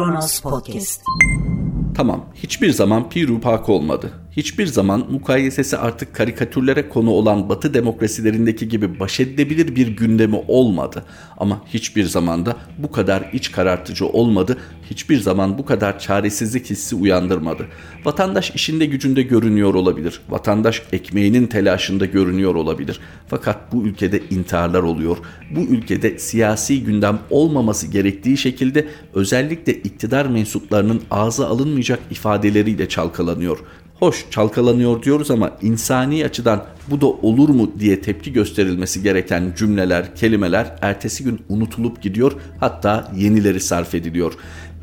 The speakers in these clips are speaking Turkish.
Kronos Podcast. Tamam, hiçbir zaman Piru Pak olmadı. Hiçbir zaman mukayesesi artık karikatürlere konu olan Batı demokrasilerindeki gibi baş edilebilir bir gündemi olmadı. Ama hiçbir zaman da bu kadar iç karartıcı olmadı, hiçbir zaman bu kadar çaresizlik hissi uyandırmadı. Vatandaş işinde gücünde görünüyor olabilir, vatandaş ekmeğinin telaşında görünüyor olabilir. Fakat bu ülkede intiharlar oluyor. Bu ülkede siyasi gündem olmaması gerektiği şekilde özellikle iktidar mensuplarının ağza alınmayacak ifadeleriyle çalkalanıyor. Hoş çalkalanıyor diyoruz ama insani açıdan bu da olur mu diye tepki gösterilmesi gereken cümleler, kelimeler ertesi gün unutulup gidiyor hatta yenileri sarf ediliyor.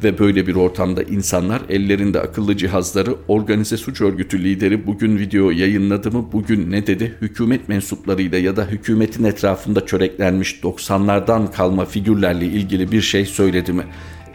Ve böyle bir ortamda insanlar ellerinde akıllı cihazları organize suç örgütü lideri bugün video yayınladı mı bugün ne dedi hükümet mensuplarıyla ya da hükümetin etrafında çöreklenmiş 90'lardan kalma figürlerle ilgili bir şey söyledi mi?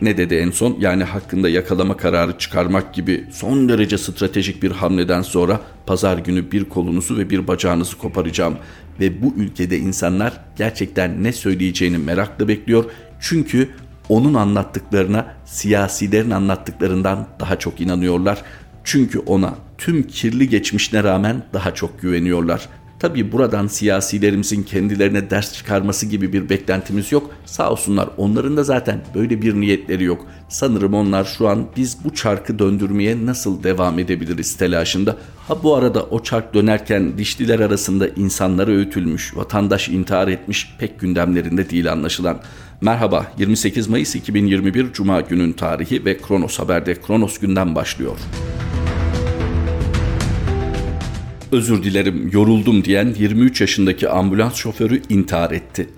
Ne dedi en son? Yani hakkında yakalama kararı çıkarmak gibi son derece stratejik bir hamleden sonra pazar günü bir kolunuzu ve bir bacağınızı koparacağım. Ve bu ülkede insanlar gerçekten ne söyleyeceğini merakla bekliyor. Çünkü onun anlattıklarına siyasilerin anlattıklarından daha çok inanıyorlar. Çünkü ona tüm kirli geçmişine rağmen daha çok güveniyorlar. Tabii buradan siyasilerimizin kendilerine ders çıkarması gibi bir beklentimiz yok. Sağ olsunlar onların da zaten böyle bir niyetleri yok. Sanırım onlar şu an biz bu çarkı döndürmeye nasıl devam edebiliriz telaşında. Ha bu arada o çark dönerken dişliler arasında insanlara öğütülmüş, vatandaş intihar etmiş pek gündemlerinde değil anlaşılan. Merhaba 28 Mayıs 2021 Cuma günün tarihi ve Kronos Haber'de Kronos günden başlıyor özür dilerim yoruldum diyen 23 yaşındaki ambulans şoförü intihar etti.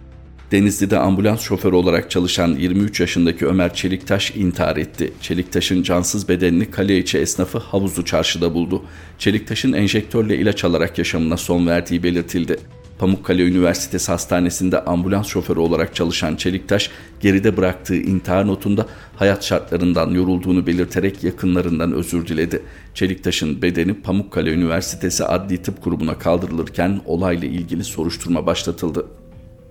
Denizli'de ambulans şoförü olarak çalışan 23 yaşındaki Ömer Çeliktaş intihar etti. Çeliktaş'ın cansız bedenini kale içi esnafı Havuzlu Çarşı'da buldu. Çeliktaş'ın enjektörle ilaç alarak yaşamına son verdiği belirtildi. Pamukkale Üniversitesi Hastanesi'nde ambulans şoförü olarak çalışan Çeliktaş, geride bıraktığı intihar notunda hayat şartlarından yorulduğunu belirterek yakınlarından özür diledi. Çeliktaş'ın bedeni Pamukkale Üniversitesi Adli Tıp Kurumu'na kaldırılırken olayla ilgili soruşturma başlatıldı.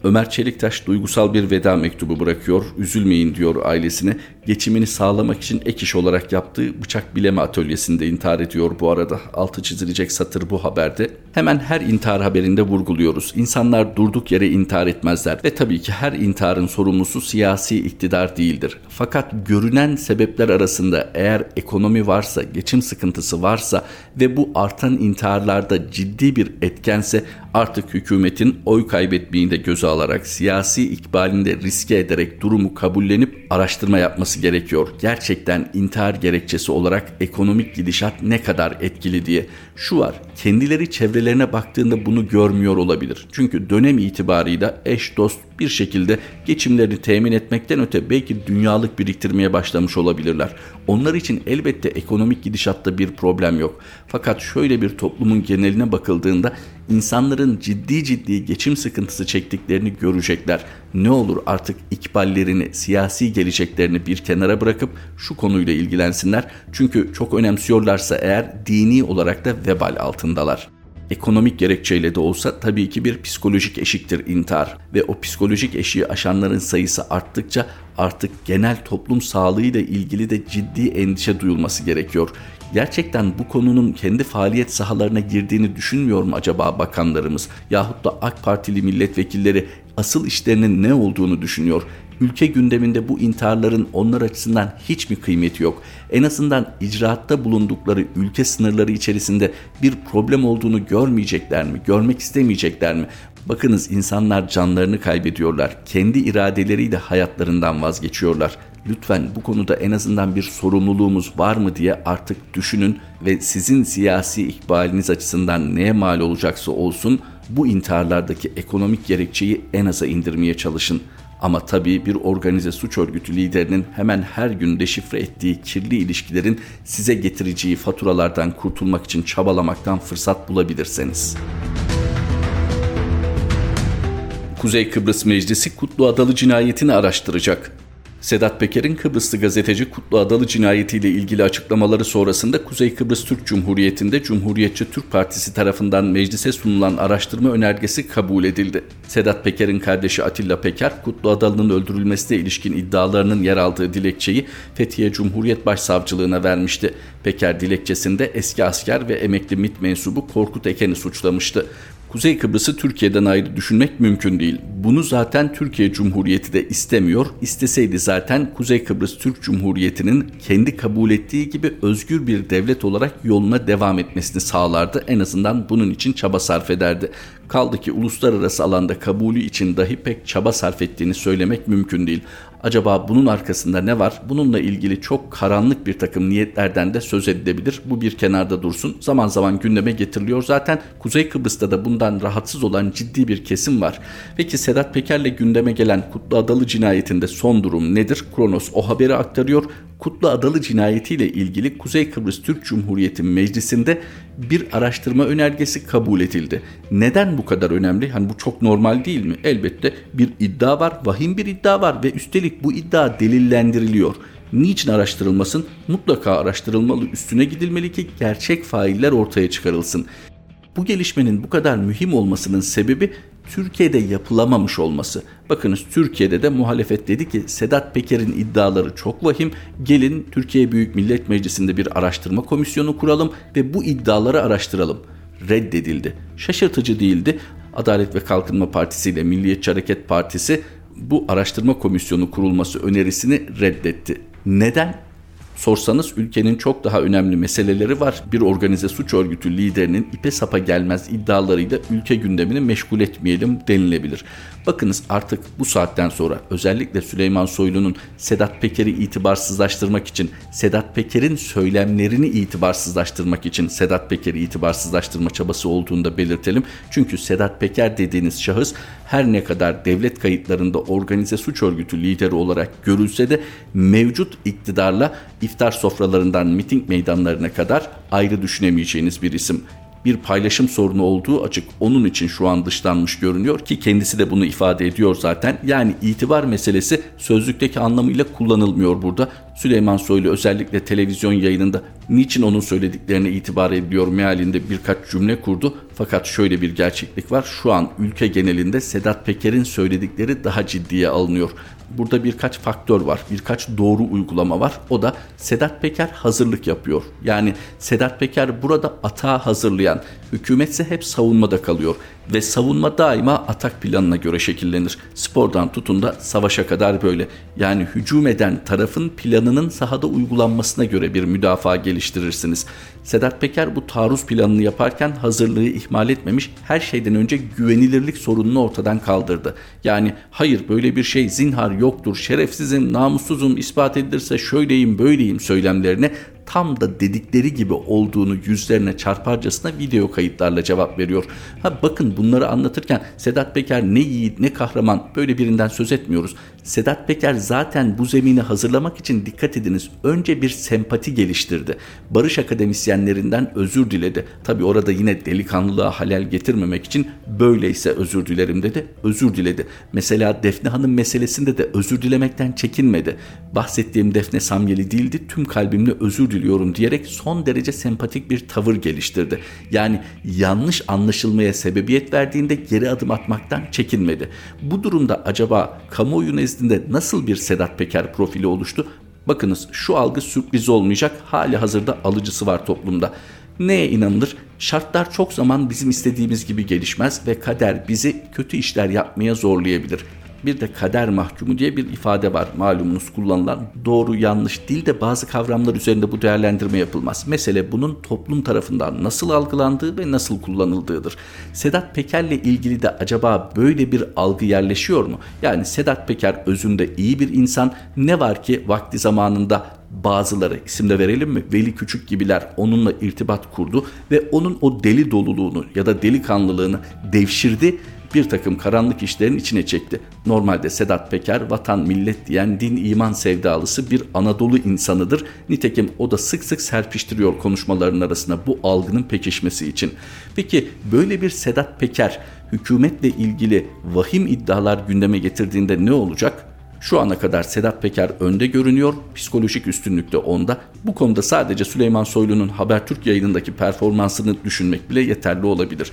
Ömer Çeliktaş duygusal bir veda mektubu bırakıyor. Üzülmeyin diyor ailesine. Geçimini sağlamak için ek iş olarak yaptığı bıçak bileme atölyesinde intihar ediyor bu arada. Altı çizilecek satır bu haberde. Hemen her intihar haberinde vurguluyoruz. İnsanlar durduk yere intihar etmezler ve tabii ki her intiharın sorumlusu siyasi iktidar değildir. Fakat görünen sebepler arasında eğer ekonomi varsa, geçim sıkıntısı varsa ve bu artan intiharlarda ciddi bir etkense artık hükümetin oy kaybetmeyi de göze alarak siyasi ikbalinde riske ederek durumu kabullenip araştırma yapması gerekiyor. Gerçekten intihar gerekçesi olarak ekonomik gidişat ne kadar etkili diye. Şu var, kendileri çevrelerine baktığında bunu görmüyor olabilir. Çünkü dönem itibarıyla eş dost bir şekilde geçimlerini temin etmekten öte belki dünyalık biriktirmeye başlamış olabilirler. Onlar için elbette ekonomik gidişatta bir problem yok. Fakat şöyle bir toplumun geneline bakıldığında insanların ciddi ciddi geçim sıkıntısı çektiklerini görecekler. Ne olur artık ikballerini, siyasi geleceklerini bir kenara bırakıp şu konuyla ilgilensinler. Çünkü çok önemsiyorlarsa eğer dini olarak da vebal altındalar. Ekonomik gerekçeyle de olsa tabii ki bir psikolojik eşiktir intihar ve o psikolojik eşiği aşanların sayısı arttıkça artık genel toplum sağlığıyla ilgili de ciddi endişe duyulması gerekiyor. Gerçekten bu konunun kendi faaliyet sahalarına girdiğini düşünmüyor mu acaba bakanlarımız yahut da AK Partili milletvekilleri asıl işlerinin ne olduğunu düşünüyor? Ülke gündeminde bu intiharların onlar açısından hiç mi kıymeti yok? En azından icraatta bulundukları ülke sınırları içerisinde bir problem olduğunu görmeyecekler mi? Görmek istemeyecekler mi? Bakınız insanlar canlarını kaybediyorlar. Kendi iradeleriyle hayatlarından vazgeçiyorlar. Lütfen bu konuda en azından bir sorumluluğumuz var mı diye artık düşünün ve sizin siyasi ikbaliniz açısından neye mal olacaksa olsun bu intiharlardaki ekonomik gerekçeyi en aza indirmeye çalışın. Ama tabii bir organize suç örgütü liderinin hemen her gün deşifre ettiği kirli ilişkilerin size getireceği faturalardan kurtulmak için çabalamaktan fırsat bulabilirseniz. Kuzey Kıbrıs Meclisi Kutlu Adalı cinayetini araştıracak. Sedat Peker'in Kıbrıslı gazeteci Kutlu Adalı cinayetiyle ilgili açıklamaları sonrasında Kuzey Kıbrıs Türk Cumhuriyeti'nde Cumhuriyetçi Türk Partisi tarafından meclise sunulan araştırma önergesi kabul edildi. Sedat Peker'in kardeşi Atilla Peker, Kutlu Adalı'nın öldürülmesine ilişkin iddialarının yer aldığı dilekçeyi Fethiye Cumhuriyet Başsavcılığına vermişti. Peker dilekçesinde eski asker ve emekli MİT mensubu Korkut Eken'i suçlamıştı. Kuzey Kıbrıs'ı Türkiye'den ayrı düşünmek mümkün değil. Bunu zaten Türkiye Cumhuriyeti de istemiyor. İsteseydi zaten Kuzey Kıbrıs Türk Cumhuriyeti'nin kendi kabul ettiği gibi özgür bir devlet olarak yoluna devam etmesini sağlardı. En azından bunun için çaba sarf ederdi. Kaldı ki uluslararası alanda kabulü için dahi pek çaba sarf ettiğini söylemek mümkün değil. Acaba bunun arkasında ne var? Bununla ilgili çok karanlık bir takım niyetlerden de söz edilebilir. Bu bir kenarda dursun. Zaman zaman gündeme getiriliyor. Zaten Kuzey Kıbrıs'ta da bundan rahatsız olan ciddi bir kesim var. Peki Sedat Peker'le gündeme gelen Kutlu Adalı cinayetinde son durum nedir? Kronos o haberi aktarıyor. Kutlu Adalı cinayetiyle ilgili Kuzey Kıbrıs Türk Cumhuriyeti Meclisi'nde bir araştırma önergesi kabul edildi. Neden bu kadar önemli? Hani bu çok normal değil mi? Elbette bir iddia var, vahim bir iddia var ve üstelik bu iddia delillendiriliyor. Niçin araştırılmasın? Mutlaka araştırılmalı, üstüne gidilmeli ki gerçek failler ortaya çıkarılsın. Bu gelişmenin bu kadar mühim olmasının sebebi Türkiye'de yapılamamış olması. Bakınız Türkiye'de de muhalefet dedi ki Sedat Peker'in iddiaları çok vahim. Gelin Türkiye Büyük Millet Meclisi'nde bir araştırma komisyonu kuralım ve bu iddiaları araştıralım. Reddedildi. Şaşırtıcı değildi. Adalet ve Kalkınma Partisi ile Milliyetçi Hareket Partisi bu araştırma komisyonu kurulması önerisini reddetti. Neden? Sorsanız ülkenin çok daha önemli meseleleri var. Bir organize suç örgütü liderinin ipe sapa gelmez iddialarıyla ülke gündemini meşgul etmeyelim denilebilir. Bakınız artık bu saatten sonra özellikle Süleyman Soylu'nun Sedat Peker'i itibarsızlaştırmak için, Sedat Peker'in söylemlerini itibarsızlaştırmak için Sedat Peker'i itibarsızlaştırma çabası olduğunu da belirtelim. Çünkü Sedat Peker dediğiniz şahıs her ne kadar devlet kayıtlarında organize suç örgütü lideri olarak görülse de mevcut iktidarla iftar sofralarından miting meydanlarına kadar ayrı düşünemeyeceğiniz bir isim bir paylaşım sorunu olduğu açık. Onun için şu an dışlanmış görünüyor ki kendisi de bunu ifade ediyor zaten. Yani itibar meselesi sözlükteki anlamıyla kullanılmıyor burada. Süleyman Soylu özellikle televizyon yayınında niçin onun söylediklerine itibar ediyor mealinde birkaç cümle kurdu. Fakat şöyle bir gerçeklik var. Şu an ülke genelinde Sedat Peker'in söyledikleri daha ciddiye alınıyor. Burada birkaç faktör var, birkaç doğru uygulama var. O da Sedat Peker hazırlık yapıyor. Yani Sedat Peker burada atağa hazırlayan, hükümetse hep savunmada kalıyor ve savunma daima atak planına göre şekillenir. Spordan tutun da savaşa kadar böyle. Yani hücum eden tarafın planının sahada uygulanmasına göre bir müdafaa geliştirirsiniz. Sedat Peker bu taarruz planını yaparken hazırlığı ihmal etmemiş, her şeyden önce güvenilirlik sorununu ortadan kaldırdı. Yani hayır böyle bir şey zinhar yoktur, şerefsizim, namussuzum, ispat edilirse şöyleyim böyleyim söylemlerine tam da dedikleri gibi olduğunu yüzlerine çarparcasına video kayıtlarla cevap veriyor. Ha bakın bunları anlatırken Sedat Peker ne yiğit ne kahraman böyle birinden söz etmiyoruz. Sedat Peker zaten bu zemini hazırlamak için dikkat ediniz. Önce bir sempati geliştirdi. Barış akademisyenlerinden özür diledi. Tabi orada yine delikanlılığa halel getirmemek için böyleyse özür dilerim dedi. Özür diledi. Mesela Defne Hanım meselesinde de özür dilemekten çekinmedi. Bahsettiğim Defne Samyeli değildi. Tüm kalbimle özür diliyorum diyerek son derece sempatik bir tavır geliştirdi. Yani yanlış anlaşılmaya sebebiyet verdiğinde geri adım atmaktan çekinmedi. Bu durumda acaba kamuoyu nezdinde nasıl bir Sedat Peker profili oluştu? Bakınız şu algı sürpriz olmayacak. Hali hazırda alıcısı var toplumda. Neye inanılır? Şartlar çok zaman bizim istediğimiz gibi gelişmez ve kader bizi kötü işler yapmaya zorlayabilir. Bir de kader mahkumu diye bir ifade var malumunuz kullanılan. Doğru yanlış değil de bazı kavramlar üzerinde bu değerlendirme yapılmaz. Mesele bunun toplum tarafından nasıl algılandığı ve nasıl kullanıldığıdır. Sedat Peker'le ilgili de acaba böyle bir algı yerleşiyor mu? Yani Sedat Peker özünde iyi bir insan ne var ki vakti zamanında bazıları isim de verelim mi Veli Küçük gibiler onunla irtibat kurdu ve onun o deli doluluğunu ya da delikanlılığını devşirdi bir takım karanlık işlerin içine çekti. Normalde Sedat Peker vatan millet diyen din iman sevdalısı bir Anadolu insanıdır. Nitekim o da sık sık serpiştiriyor konuşmaların arasında bu algının pekişmesi için. Peki böyle bir Sedat Peker hükümetle ilgili vahim iddialar gündeme getirdiğinde ne olacak? Şu ana kadar Sedat Peker önde görünüyor, psikolojik üstünlük de onda. Bu konuda sadece Süleyman Soylu'nun Habertürk yayınındaki performansını düşünmek bile yeterli olabilir.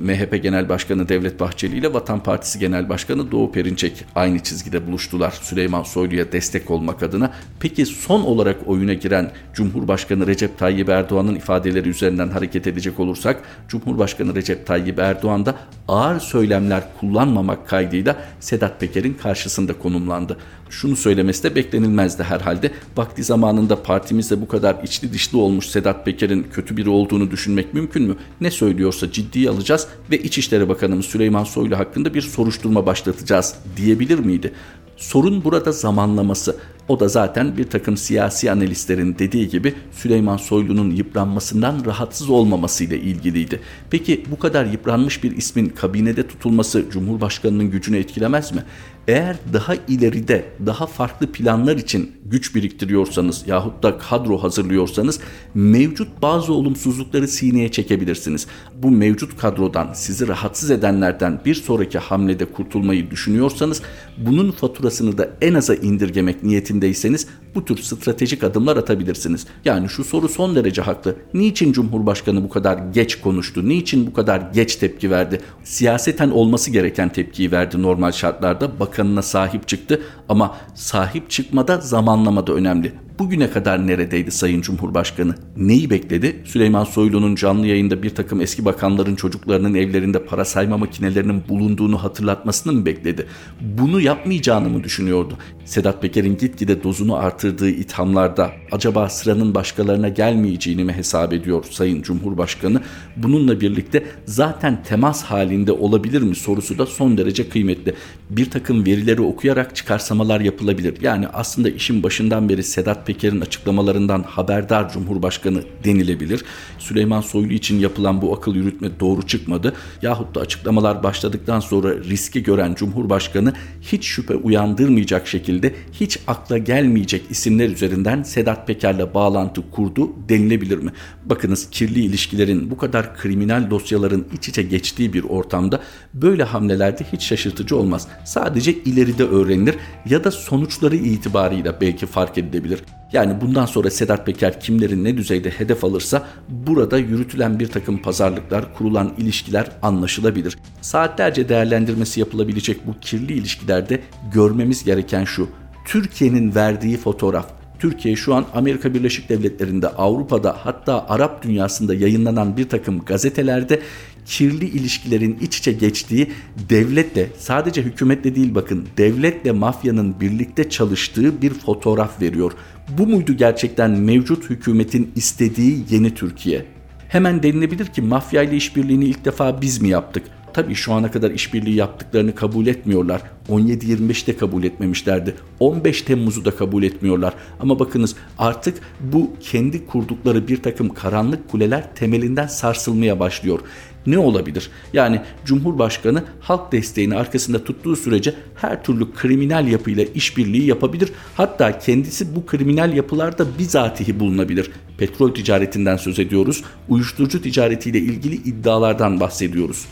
MHP Genel Başkanı Devlet Bahçeli ile Vatan Partisi Genel Başkanı Doğu Perinçek aynı çizgide buluştular Süleyman Soylu'ya destek olmak adına. Peki son olarak oyuna giren Cumhurbaşkanı Recep Tayyip Erdoğan'ın ifadeleri üzerinden hareket edecek olursak Cumhurbaşkanı Recep Tayyip Erdoğan da ağır söylemler kullanmamak kaydıyla Sedat Peker'in karşısında konumlandı. Şunu söylemesi de beklenilmezdi herhalde. Vakti zamanında partimizde bu kadar içli dışlı olmuş Sedat Peker'in kötü biri olduğunu düşünmek mümkün mü? Ne söylüyorsa ciddiye alacağız ve İçişleri Bakanımız Süleyman Soylu hakkında bir soruşturma başlatacağız diyebilir miydi? Sorun burada zamanlaması. O da zaten bir takım siyasi analistlerin dediği gibi Süleyman Soylu'nun yıpranmasından rahatsız olmamasıyla ilgiliydi. Peki bu kadar yıpranmış bir ismin kabinede tutulması Cumhurbaşkanı'nın gücünü etkilemez mi? Eğer daha ileride daha farklı planlar için güç biriktiriyorsanız yahut da kadro hazırlıyorsanız mevcut bazı olumsuzlukları sineye çekebilirsiniz. Bu mevcut kadrodan sizi rahatsız edenlerden bir sonraki hamlede kurtulmayı düşünüyorsanız bunun faturasını da en aza indirgemek niyetindeyseniz bu tür stratejik adımlar atabilirsiniz. Yani şu soru son derece haklı. Niçin Cumhurbaşkanı bu kadar geç konuştu? Niçin bu kadar geç tepki verdi? Siyaseten olması gereken tepkiyi verdi normal şartlarda. Bakanına sahip çıktı ama sahip çıkmada zamanlama da önemli. Bugüne kadar neredeydi Sayın Cumhurbaşkanı? Neyi bekledi? Süleyman Soylu'nun canlı yayında bir takım eski bakanların çocuklarının evlerinde para sayma makinelerinin bulunduğunu hatırlatmasını mı bekledi? Bunu yapmayacağını mı düşünüyordu? Sedat Peker'in gitgide dozunu artırdığı ithamlarda acaba sıranın başkalarına gelmeyeceğini mi hesap ediyor Sayın Cumhurbaşkanı? Bununla birlikte zaten temas halinde olabilir mi sorusu da son derece kıymetli. Bir takım verileri okuyarak çıkarsamalar yapılabilir. Yani aslında işin başından beri Sedat Peker'in açıklamalarından haberdar Cumhurbaşkanı denilebilir. Süleyman Soylu için yapılan bu akıl yürütme doğru çıkmadı. Yahut da açıklamalar başladıktan sonra riski gören Cumhurbaşkanı hiç şüphe uyandırmayacak şekilde hiç akla gelmeyecek isimler üzerinden Sedat Peker'le bağlantı kurdu denilebilir mi? Bakınız kirli ilişkilerin bu kadar kriminal dosyaların iç içe geçtiği bir ortamda böyle hamlelerde hiç şaşırtıcı olmaz. Sadece ileride öğrenilir ya da sonuçları itibarıyla belki fark edilebilir. Yani bundan sonra Sedat Peker kimlerin ne düzeyde hedef alırsa burada yürütülen bir takım pazarlıklar, kurulan ilişkiler anlaşılabilir. Saatlerce değerlendirmesi yapılabilecek bu kirli ilişkilerde görmemiz gereken şu. Türkiye'nin verdiği fotoğraf Türkiye şu an Amerika Birleşik Devletleri'nde, Avrupa'da hatta Arap dünyasında yayınlanan bir takım gazetelerde kirli ilişkilerin iç içe geçtiği devletle sadece hükümetle değil bakın devletle mafyanın birlikte çalıştığı bir fotoğraf veriyor. Bu muydu gerçekten mevcut hükümetin istediği yeni Türkiye? Hemen denilebilir ki mafya ile işbirliğini ilk defa biz mi yaptık? Tabii şu ana kadar işbirliği yaptıklarını kabul etmiyorlar. 17-25'te kabul etmemişlerdi. 15 Temmuz'u da kabul etmiyorlar. Ama bakınız artık bu kendi kurdukları bir takım karanlık kuleler temelinden sarsılmaya başlıyor ne olabilir? Yani Cumhurbaşkanı halk desteğini arkasında tuttuğu sürece her türlü kriminal yapıyla işbirliği yapabilir. Hatta kendisi bu kriminal yapılarda bizatihi bulunabilir. Petrol ticaretinden söz ediyoruz. Uyuşturucu ticaretiyle ilgili iddialardan bahsediyoruz.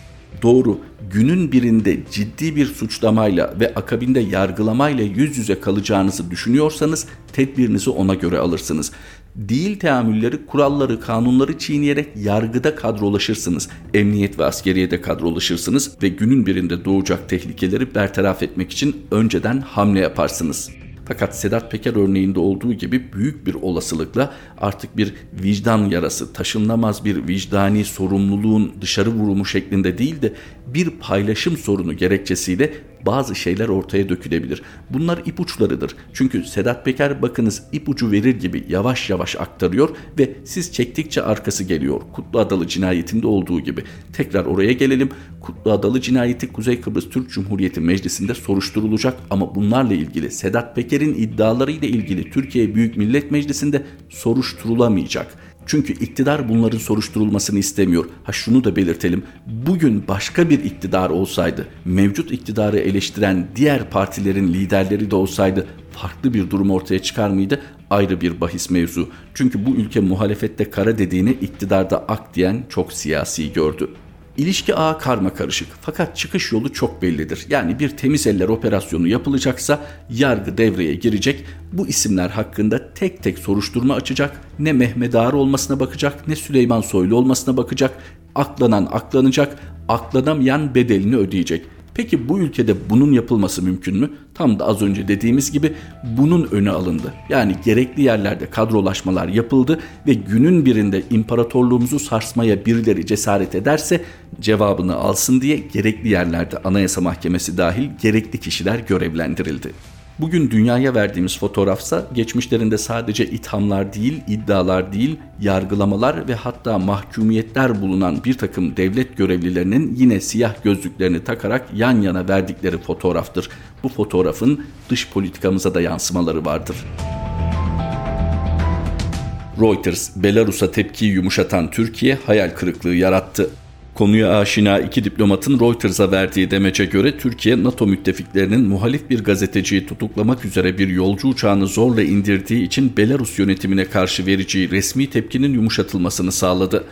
Doğru, günün birinde ciddi bir suçlamayla ve akabinde yargılamayla yüz yüze kalacağınızı düşünüyorsanız tedbirinizi ona göre alırsınız değil teamülleri, kuralları, kanunları çiğneyerek yargıda kadrolaşırsınız. Emniyet ve askeriyede kadrolaşırsınız ve günün birinde doğacak tehlikeleri bertaraf etmek için önceden hamle yaparsınız. Fakat Sedat Peker örneğinde olduğu gibi büyük bir olasılıkla artık bir vicdan yarası, taşınamaz bir vicdani sorumluluğun dışarı vurumu şeklinde değil de bir paylaşım sorunu gerekçesiyle bazı şeyler ortaya dökülebilir. Bunlar ipuçlarıdır. Çünkü Sedat Peker bakınız ipucu verir gibi yavaş yavaş aktarıyor ve siz çektikçe arkası geliyor. Kutlu Adalı cinayetinde olduğu gibi. Tekrar oraya gelelim. Kutlu Adalı cinayeti Kuzey Kıbrıs Türk Cumhuriyeti Meclisi'nde soruşturulacak ama bunlarla ilgili Sedat Peker'in iddiaları ile ilgili Türkiye Büyük Millet Meclisi'nde soruşturulamayacak. Çünkü iktidar bunların soruşturulmasını istemiyor. Ha şunu da belirtelim. Bugün başka bir iktidar olsaydı, mevcut iktidarı eleştiren diğer partilerin liderleri de olsaydı farklı bir durum ortaya çıkar mıydı? Ayrı bir bahis mevzu. Çünkü bu ülke muhalefette kara dediğini iktidarda ak diyen çok siyasi gördü. İlişki ağı karma karışık fakat çıkış yolu çok bellidir. Yani bir temiz eller operasyonu yapılacaksa yargı devreye girecek. Bu isimler hakkında tek tek soruşturma açacak. Ne Mehmet Ağar olmasına bakacak ne Süleyman Soylu olmasına bakacak. Aklanan aklanacak, aklanamayan bedelini ödeyecek. Peki bu ülkede bunun yapılması mümkün mü? Tam da az önce dediğimiz gibi bunun önü alındı. Yani gerekli yerlerde kadrolaşmalar yapıldı ve günün birinde imparatorluğumuzu sarsmaya birileri cesaret ederse cevabını alsın diye gerekli yerlerde Anayasa Mahkemesi dahil gerekli kişiler görevlendirildi. Bugün dünyaya verdiğimiz fotoğrafsa geçmişlerinde sadece ithamlar değil, iddialar değil, yargılamalar ve hatta mahkumiyetler bulunan bir takım devlet görevlilerinin yine siyah gözlüklerini takarak yan yana verdikleri fotoğraftır. Bu fotoğrafın dış politikamıza da yansımaları vardır. Reuters, Belarus'a tepkiyi yumuşatan Türkiye hayal kırıklığı yarattı. Konuya aşina iki diplomatın Reuters'a verdiği demece göre Türkiye NATO müttefiklerinin muhalif bir gazeteciyi tutuklamak üzere bir yolcu uçağını zorla indirdiği için Belarus yönetimine karşı vereceği resmi tepkinin yumuşatılmasını sağladı.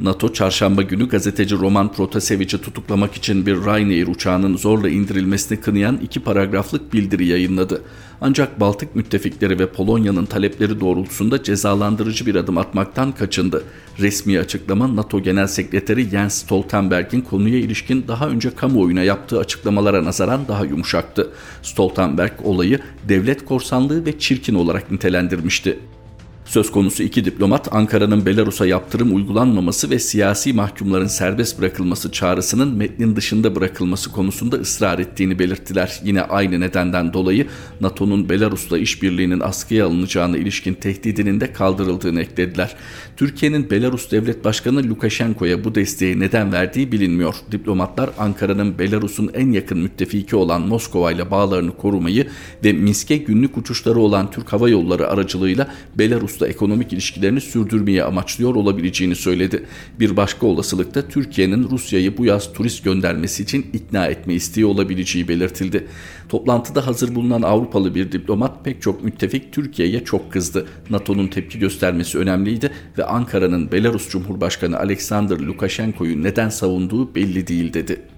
NATO çarşamba günü gazeteci Roman Protasevic'i tutuklamak için bir Ryanair uçağının zorla indirilmesini kınayan iki paragraflık bildiri yayınladı. Ancak Baltık müttefikleri ve Polonya'nın talepleri doğrultusunda cezalandırıcı bir adım atmaktan kaçındı. Resmi açıklama NATO Genel Sekreteri Jens Stoltenberg'in konuya ilişkin daha önce kamuoyuna yaptığı açıklamalara nazaran daha yumuşaktı. Stoltenberg olayı devlet korsanlığı ve çirkin olarak nitelendirmişti. Söz konusu iki diplomat Ankara'nın Belarus'a yaptırım uygulanmaması ve siyasi mahkumların serbest bırakılması çağrısının metnin dışında bırakılması konusunda ısrar ettiğini belirttiler. Yine aynı nedenden dolayı NATO'nun Belarus'la işbirliğinin askıya alınacağına ilişkin tehdidinin de kaldırıldığını eklediler. Türkiye'nin Belarus Devlet Başkanı Lukashenko'ya bu desteği neden verdiği bilinmiyor. Diplomatlar Ankara'nın Belarus'un en yakın müttefiki olan Moskova ile bağlarını korumayı ve Minsk'e günlük uçuşları olan Türk Hava Yolları aracılığıyla Belarus Belarus'la ekonomik ilişkilerini sürdürmeye amaçlıyor olabileceğini söyledi. Bir başka olasılıkta Türkiye'nin Rusya'yı bu yaz turist göndermesi için ikna etme isteği olabileceği belirtildi. Toplantıda hazır bulunan Avrupalı bir diplomat pek çok müttefik Türkiye'ye çok kızdı. NATO'nun tepki göstermesi önemliydi ve Ankara'nın Belarus Cumhurbaşkanı Alexander Lukashenko'yu neden savunduğu belli değil dedi.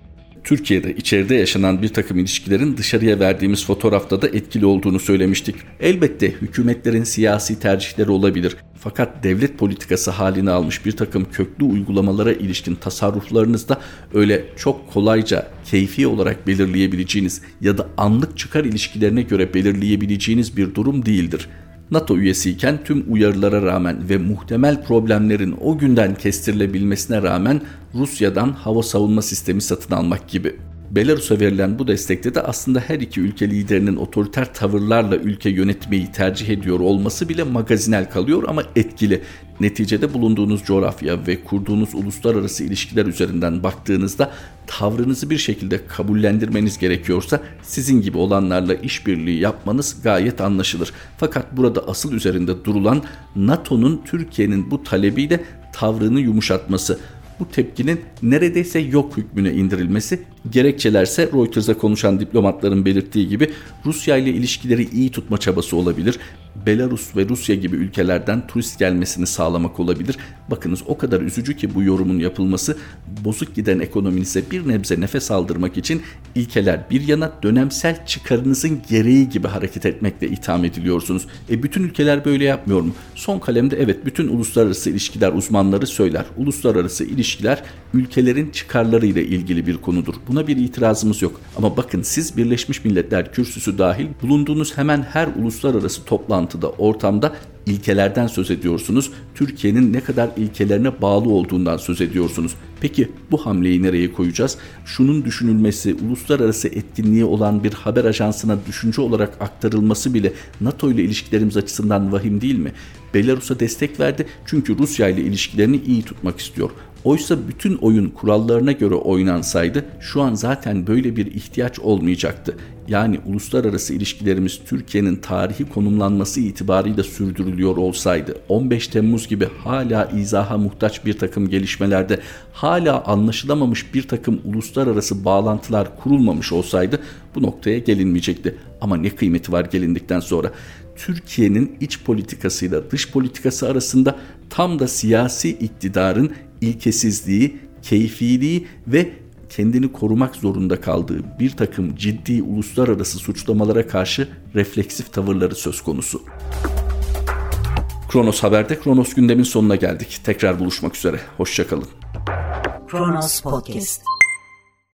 Türkiye'de içeride yaşanan bir takım ilişkilerin dışarıya verdiğimiz fotoğrafta da etkili olduğunu söylemiştik. Elbette hükümetlerin siyasi tercihleri olabilir. Fakat devlet politikası halini almış bir takım köklü uygulamalara ilişkin tasarruflarınız da öyle çok kolayca keyfi olarak belirleyebileceğiniz ya da anlık çıkar ilişkilerine göre belirleyebileceğiniz bir durum değildir. NATO üyesiyken tüm uyarılara rağmen ve muhtemel problemlerin o günden kestirilebilmesine rağmen Rusya'dan hava savunma sistemi satın almak gibi. Belarus'a verilen bu destekte de aslında her iki ülke liderinin otoriter tavırlarla ülke yönetmeyi tercih ediyor olması bile magazinel kalıyor ama etkili. Neticede bulunduğunuz coğrafya ve kurduğunuz uluslararası ilişkiler üzerinden baktığınızda tavrınızı bir şekilde kabullendirmeniz gerekiyorsa sizin gibi olanlarla işbirliği yapmanız gayet anlaşılır. Fakat burada asıl üzerinde durulan NATO'nun Türkiye'nin bu talebiyle tavrını yumuşatması bu tepkinin neredeyse yok hükmüne indirilmesi, gerekçelerse Reuters'a konuşan diplomatların belirttiği gibi Rusya ile ilişkileri iyi tutma çabası olabilir. Belarus ve Rusya gibi ülkelerden turist gelmesini sağlamak olabilir. Bakınız o kadar üzücü ki bu yorumun yapılması bozuk giden ekonominize bir nebze nefes aldırmak için ilkeler bir yana dönemsel çıkarınızın gereği gibi hareket etmekle itham ediliyorsunuz. E bütün ülkeler böyle yapmıyor mu? Son kalemde evet bütün uluslararası ilişkiler uzmanları söyler. Uluslararası ilişkiler ülkelerin çıkarlarıyla ilgili bir konudur. Buna bir itirazımız yok. Ama bakın siz Birleşmiş Milletler kürsüsü dahil bulunduğunuz hemen her uluslararası toplantıda, ortamda ilkelerden söz ediyorsunuz. Türkiye'nin ne kadar ilkelerine bağlı olduğundan söz ediyorsunuz. Peki bu hamleyi nereye koyacağız? Şunun düşünülmesi, uluslararası etkinliği olan bir haber ajansına düşünce olarak aktarılması bile NATO ile ilişkilerimiz açısından vahim değil mi? Belarus'a destek verdi çünkü Rusya ile ilişkilerini iyi tutmak istiyor. Oysa bütün oyun kurallarına göre oynansaydı şu an zaten böyle bir ihtiyaç olmayacaktı. Yani uluslararası ilişkilerimiz Türkiye'nin tarihi konumlanması itibarıyla sürdürülüyor olsaydı 15 Temmuz gibi hala izaha muhtaç bir takım gelişmelerde hala anlaşılamamış bir takım uluslararası bağlantılar kurulmamış olsaydı bu noktaya gelinmeyecekti. Ama ne kıymeti var gelindikten sonra? Türkiye'nin iç politikasıyla dış politikası arasında tam da siyasi iktidarın ilkesizliği, keyfiliği ve kendini korumak zorunda kaldığı bir takım ciddi uluslararası suçlamalara karşı refleksif tavırları söz konusu. Kronos Haber'de Kronos gündemin sonuna geldik. Tekrar buluşmak üzere. Hoşçakalın. Kronos Podcast